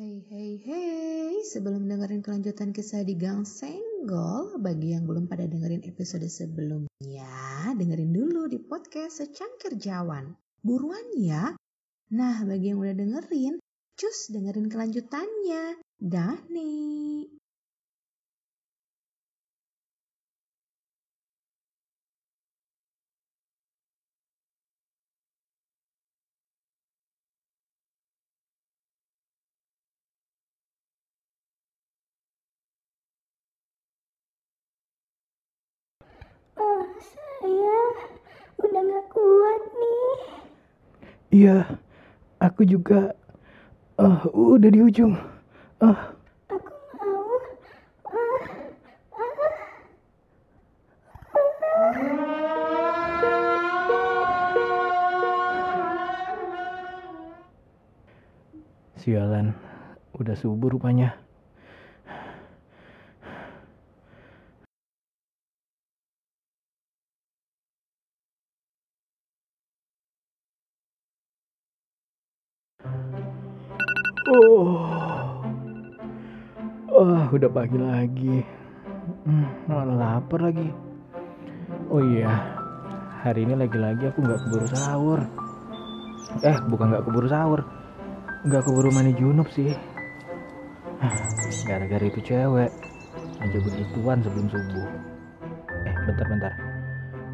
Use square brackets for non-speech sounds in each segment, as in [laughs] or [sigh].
Hey hey hey, sebelum dengerin kelanjutan kisah di Gang Senggol, bagi yang belum pada dengerin episode sebelumnya, dengerin dulu di podcast Secangkir Jawan. Buruan ya. Nah, bagi yang udah dengerin, cus dengerin kelanjutannya. Dah nih. Saya udah gak kuat nih. Iya, aku juga. Ah, udah di ujung. Ah, Aku mau. Ah. sialan. Udah subuh rupanya. Udah pagi lagi. Hmm, malah lapar lagi. Oh iya, hari ini lagi-lagi aku nggak keburu sahur. Eh, bukan nggak keburu sahur, nggak keburu mandi junub sih. Hah, Gara-gara itu cewek aja begituan sebelum subuh. Eh, bentar-bentar.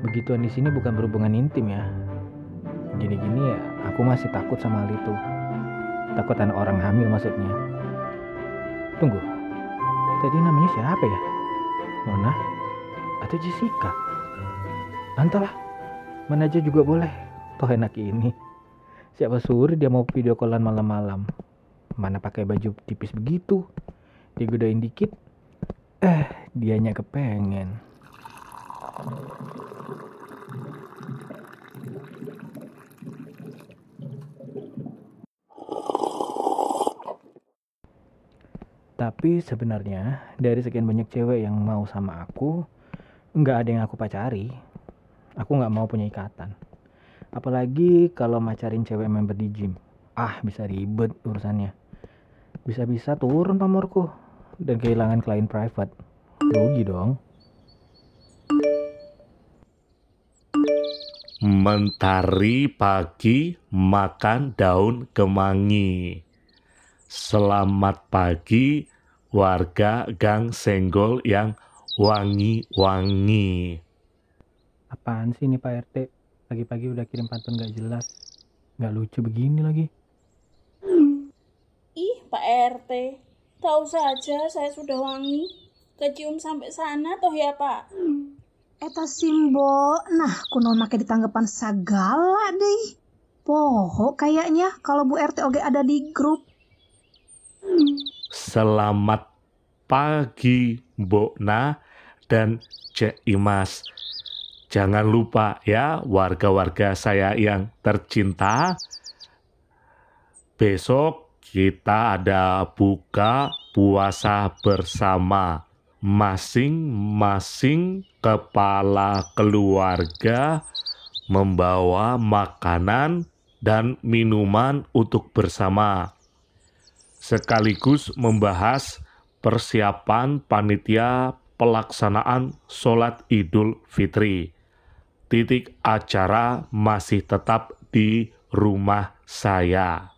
Begituan di sini bukan berhubungan intim ya. Gini-gini ya, aku masih takut sama hal itu. Takut anak orang hamil maksudnya. Tunggu, tadi namanya siapa ya? Nona? Atau Jessica? Entahlah, mana aja juga boleh. Toh enak ini. Siapa suruh dia mau video callan malam-malam? Mana pakai baju tipis begitu? Digodain dikit. Eh, dianya kepengen. Tapi sebenarnya dari sekian banyak cewek yang mau sama aku, nggak ada yang aku pacari. Aku nggak mau punya ikatan. Apalagi kalau macarin cewek member di gym. Ah, bisa ribet urusannya. Bisa-bisa turun pamorku dan kehilangan klien private. Rugi dong. Mentari pagi makan daun kemangi. Selamat pagi warga Gang Senggol yang wangi-wangi. Apaan sih ini Pak RT? Pagi-pagi udah kirim pantun gak jelas. Gak lucu begini lagi. Ih, Pak RT, tahu saja saya sudah wangi. Kecium sampai sana toh ya, Pak? Eta simbo, nah kuno make di tanggapan sagala deh. Poho kayaknya kalau Bu RT oge ada di grup. Selamat pagi Mbokna dan Cek Imas. Jangan lupa ya warga-warga saya yang tercinta. Besok kita ada buka puasa bersama. Masing-masing kepala keluarga membawa makanan dan minuman untuk bersama sekaligus membahas persiapan panitia pelaksanaan sholat Idul Fitri. Titik acara masih tetap di rumah saya.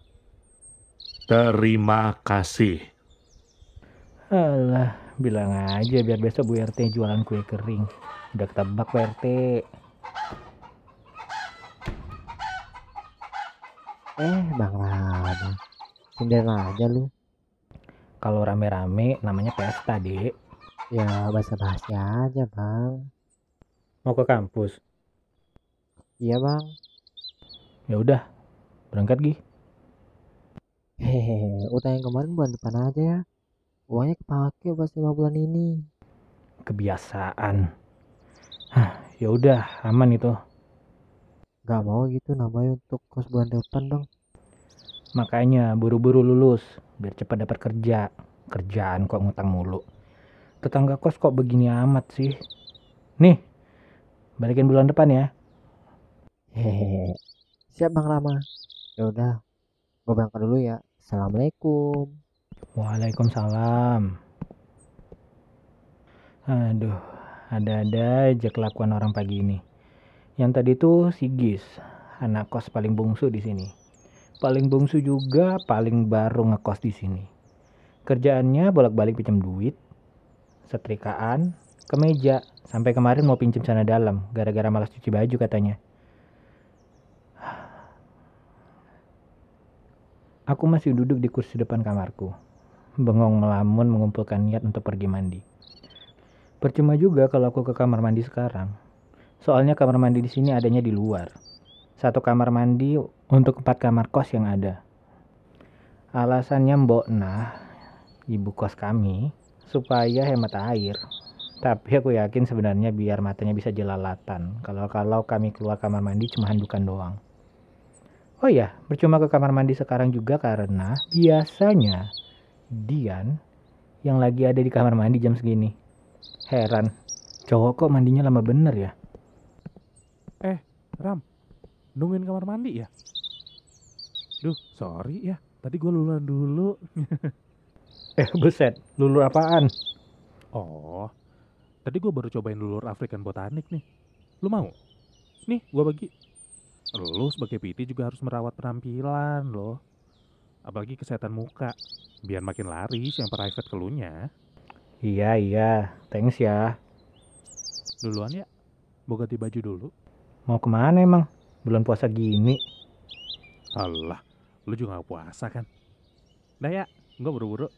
Terima kasih. Alah, bilang aja biar besok Bu RT jualan kue kering. Udah ketebak Pak RT. Eh, Bang Rama. Sinden aja lu. Kalau rame-rame namanya pesta, Dek. Ya, basa-basi aja, Bang. Mau ke kampus? Iya, Bang. Ya udah, berangkat Gi. Hehehe, utang yang kemarin bulan depan aja ya. Uangnya kepake buat lima bulan ini. Kebiasaan. Hah, ya udah, aman itu. Gak mau gitu namanya untuk kos bulan depan dong. Makanya buru-buru lulus biar cepat dapat kerja. Kerjaan kok ngutang mulu. Tetangga kos kok begini amat sih? Nih, balikin bulan depan ya. Hehehe. Siap Bang Rama. Ya udah, gue berangkat dulu ya. Assalamualaikum. Waalaikumsalam. Aduh, ada-ada aja kelakuan orang pagi ini. Yang tadi tuh si Gis, anak kos paling bungsu di sini. Paling bungsu juga paling baru ngekos di sini. Kerjaannya bolak-balik pinjam duit, setrikaan, kemeja, sampai kemarin mau pinjam sana dalam gara-gara malas cuci baju katanya. Aku masih duduk di kursi depan kamarku, bengong melamun mengumpulkan niat untuk pergi mandi. Percuma juga kalau aku ke kamar mandi sekarang. Soalnya kamar mandi di sini adanya di luar. Satu kamar mandi untuk empat kamar kos yang ada. Alasannya Mbok Nah, ibu kos kami, supaya hemat air. Tapi aku yakin sebenarnya biar matanya bisa jelalatan. Kalau-kalau kami keluar kamar mandi cuma handukan doang. Oh ya, percuma ke kamar mandi sekarang juga karena biasanya Dian yang lagi ada di kamar mandi jam segini. Heran, cowok kok mandinya lama bener ya? Ram, nungguin kamar mandi ya? Duh, sorry ya. Tadi gue luluan dulu. [laughs] Eh buset, lulur apaan? Oh, tadi gue baru cobain lulur African Botanik nih. Lu mau? Nih, gue bagi. Lu sebagai PT juga harus merawat penampilan loh. Apalagi kesehatan muka. Biar makin laris yang private kelunya. Iya iya, thanks ya. Duluan ya. Mau ganti baju dulu. Mau ke mana emang? Bulan puasa gini. Alah, lu juga gak puasa kan? Dah ya, gue buru-buru.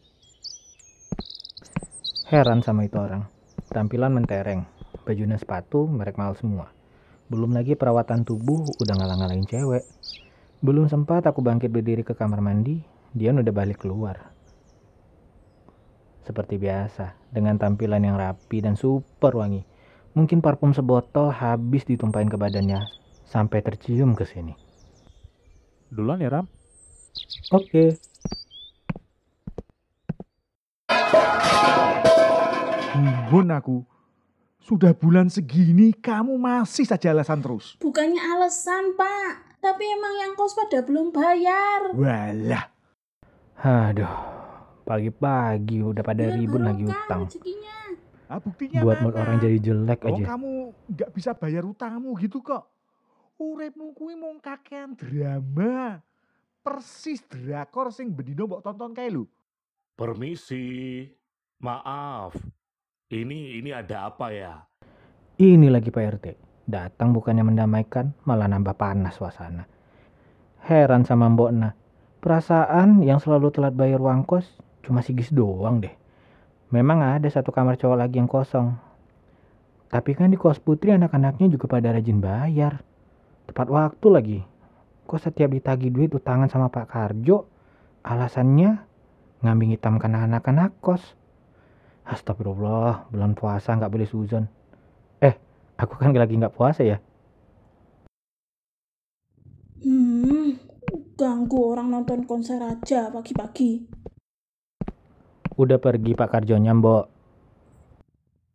Heran sama itu orang. Tampilan mentereng, bajunya sepatu merek mahal semua. Belum lagi perawatan tubuh udah ngalang-ngalain cewek. Belum sempat aku bangkit berdiri ke kamar mandi, dia udah balik keluar. Seperti biasa, dengan tampilan yang rapi dan super wangi. Mungkin parfum sebotol habis ditumpahin ke badannya sampai tercium ke sini. Duluan ya, Ram. Oke, Bumbun aku. Sudah bulan segini kamu masih saja alasan terus. Bukannya alasan, Pak. Tapi emang yang kos pada belum bayar. Walah, aduh, pagi-pagi udah pada Biar ribut lagi utang. rezekinya. ah, buktinya Buat mana? mood orang jadi jelek Oh, aja. kamu nggak bisa bayar utangmu gitu kok. Uripmu kuwi mung kakean drama. Persis drakor sing bendino mbok tonton kae lho. Permisi. Maaf. Ini ini ada apa ya? Ini lagi Pak RT. Datang bukannya mendamaikan, malah nambah panas suasana. Heran sama Mbok Nah. Perasaan yang selalu telat bayar uang kos cuma si Gis doang deh. Memang ada satu kamar cowok lagi yang kosong. Tapi kan di kos putri anak-anaknya juga pada rajin bayar. Tepat waktu lagi. Kok setiap ditagi duit utangan sama Pak Karjo, alasannya ngambing hitamkan anak-anak kos. Astagfirullah, bulan puasa nggak boleh suzon. Eh, aku kan lagi nggak puasa ya. Hmm, ganggu orang nonton konser aja pagi-pagi. Udah pergi Pak Karjonya, Mbok.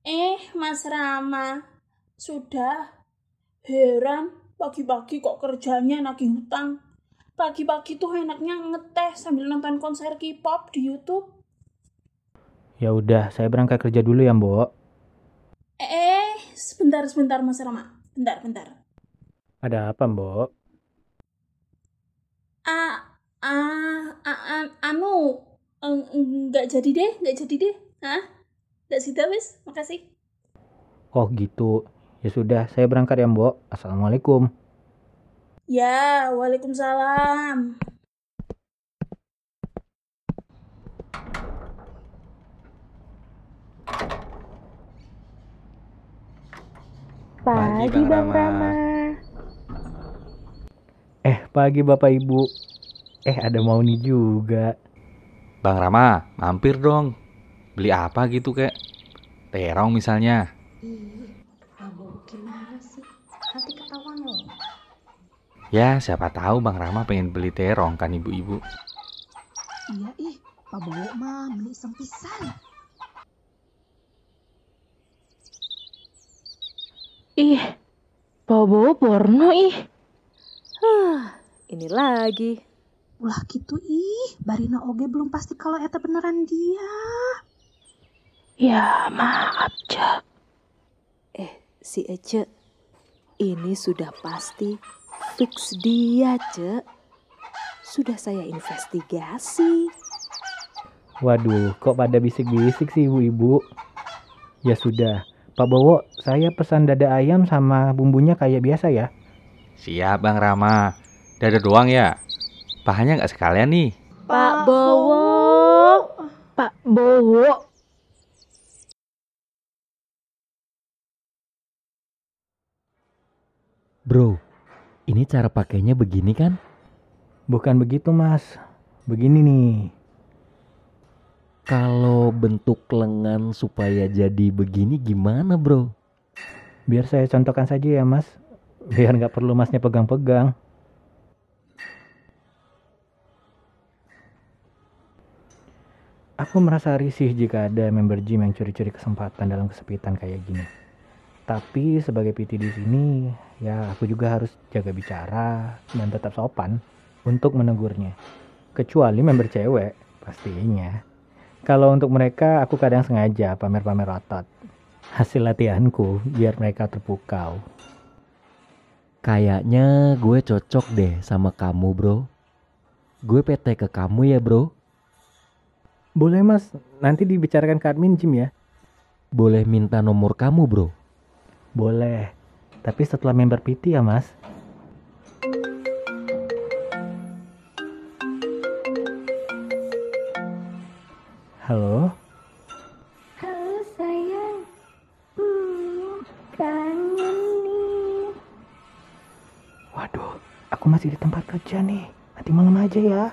Eh, Mas Rama. Sudah. Heran, pagi-pagi kok kerjanya nagih hutang. Pagi-pagi tuh enaknya ngeteh sambil nonton konser K-pop di YouTube. Ya udah, saya berangkat kerja dulu ya, Mbok. Eh, sebentar, sebentar Mas Rama. Bentar, bentar. Ada apa, Mbok? Ah, ah, ah, ah, anu, eng- nggak jadi deh, nggak jadi deh. Hah? Nggak sih, wis. Makasih. Oh gitu. Ya sudah, saya berangkat ya, Mbok. Assalamualaikum. Ya, waalaikumsalam. Pagi, Bang Rama. Eh, pagi Bapak Ibu. Eh, ada Mauni juga. Bang Rama, mampir dong. Beli apa gitu kek? Terong misalnya. Ih, Prabowo gimana sih? Nanti ketahuan loh. Ya, siapa tahu Bang Rama pengen beli terong kan ibu-ibu. Iya ih, Pak Bowo mah beli sempisan. Ih, bawa-bawa porno ih. Hah, ini lagi. Ulah gitu ih, Barina oge belum pasti kalau eta beneran dia. Ya, maaf, Cek. Eh, si Ece, ini sudah pasti fix dia, Cek. Sudah saya investigasi. Waduh, kok pada bisik-bisik sih ibu-ibu? Ya sudah, Pak Bowo, saya pesan dada ayam sama bumbunya kayak biasa ya. Siap Bang Rama. Dada doang ya? Pahanya nggak sekalian nih? Pak Bowo. Pak Bowo. Bro, ini cara pakainya begini kan? Bukan begitu mas, begini nih. Kalau bentuk lengan supaya jadi begini gimana bro? Biar saya contohkan saja ya mas, biar nggak perlu masnya pegang-pegang. Aku merasa risih jika ada member gym yang curi-curi kesempatan dalam kesepitan kayak gini. Tapi sebagai PT di sini, ya aku juga harus jaga bicara dan tetap sopan untuk menegurnya. Kecuali member cewek, pastinya. Kalau untuk mereka, aku kadang sengaja pamer-pamer otot. Hasil latihanku biar mereka terpukau. Kayaknya gue cocok deh sama kamu bro. Gue PT ke kamu ya bro. Boleh mas, nanti dibicarakan ke admin gym ya. Boleh minta nomor kamu bro. Boleh, tapi setelah member PT ya mas. Halo, Halo sayang. Hmm, kangen nih. waduh, aku masih di tempat kerja nih. Nanti malam aja ya.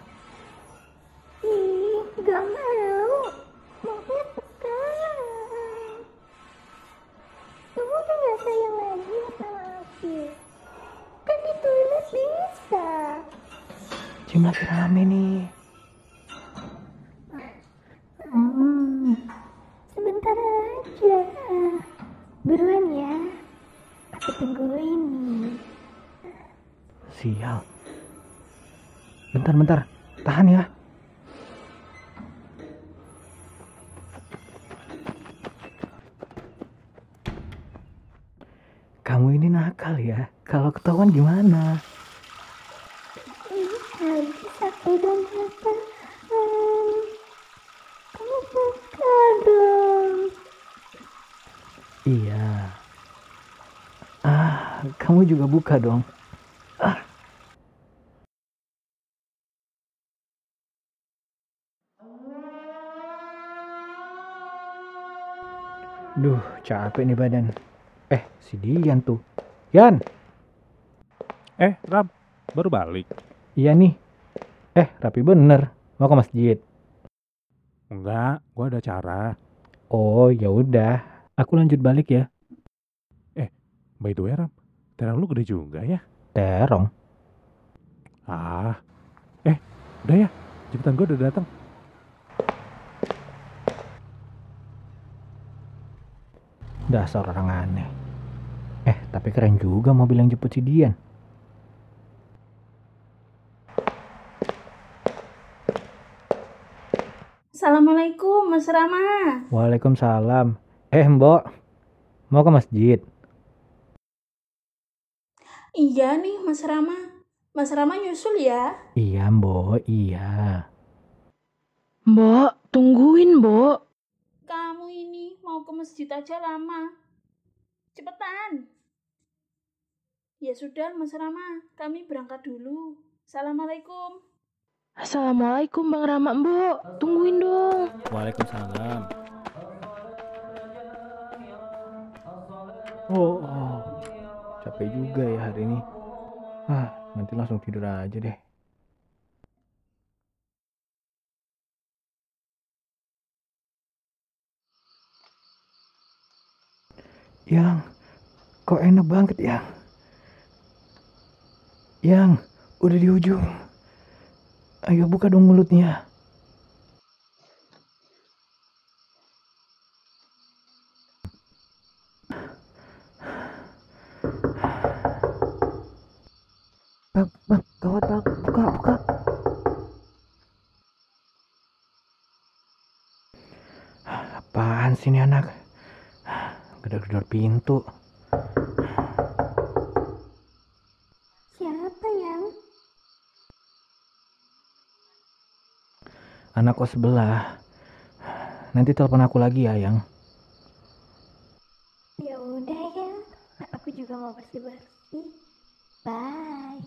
Gym lagi rame nih. Hmm, sebentar aja. Buruan ya. Aku tungguin nih. Sial. Bentar, bentar. Tahan ya. Kamu ini nakal ya. Kalau ketahuan gimana? Ih, habis aku. Hmm, kamu buka dong. Iya. Ah, kamu juga buka dong. Ah. Duh, capek nih badan. Eh, si Dian tuh. Yan, Eh, Ram, baru balik. iya nih. Eh, rapi bener. Mau ke masjid. Enggak, gua ada cara. Oh, ya udah. Aku lanjut balik ya. By the way, Ram, terang lu gede juga ya. Terong. Ah, eh, udah ya, jemputan gua udah datang. Dasar orang aneh. Eh, tapi keren juga mobil yang jemput si Dian. Assalamualaikum Mas Rama. Waalaikumsalam. Eh, Mbok. Mau ke masjid? Iya nih Mas Rama. Mas Rama nyusul ya. Iya, Mbok. Iya. Mbok, tungguin, Mbok. Kamu ini mau ke masjid aja lama. Cepetan. Ya sudah Mas Rama, kami berangkat dulu. Assalamualaikum. Assalamualaikum Bang Rama, Mbok. Tungguin dong. Waalaikumsalam. Oh, oh. capek juga ya hari ini. Ah, nanti langsung tidur aja deh. Yang, kok enak banget ya? Yang, udah di ujung. Ayo buka dong mulutnya. Bang, bang, gawat bang, buka, buka. Apaan sih ini anak? Gedor-gedor pintu. Anak kos sebelah. Nanti telepon aku lagi ya, Yang. Ya udah ya, aku juga mau bersih-bersih. Bye.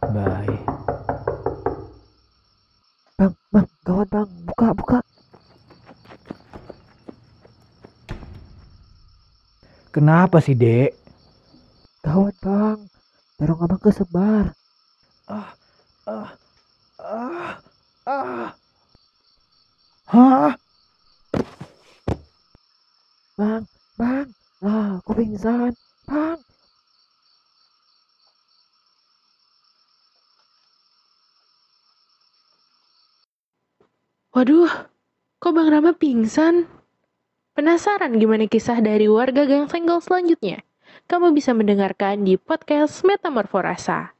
Bye. Bang, bang, gawat bang, buka, buka. Kenapa sih, Dek? Gawat bang, terong abang kesebar. Ah, ah, ah, ah. Hah? Bang, bang, lah, aku pingsan. Bang, Waduh, kok Bang Rama pingsan? Penasaran gimana kisah dari warga Gang Senggol selanjutnya? Kamu bisa mendengarkan di podcast Metamorforasa.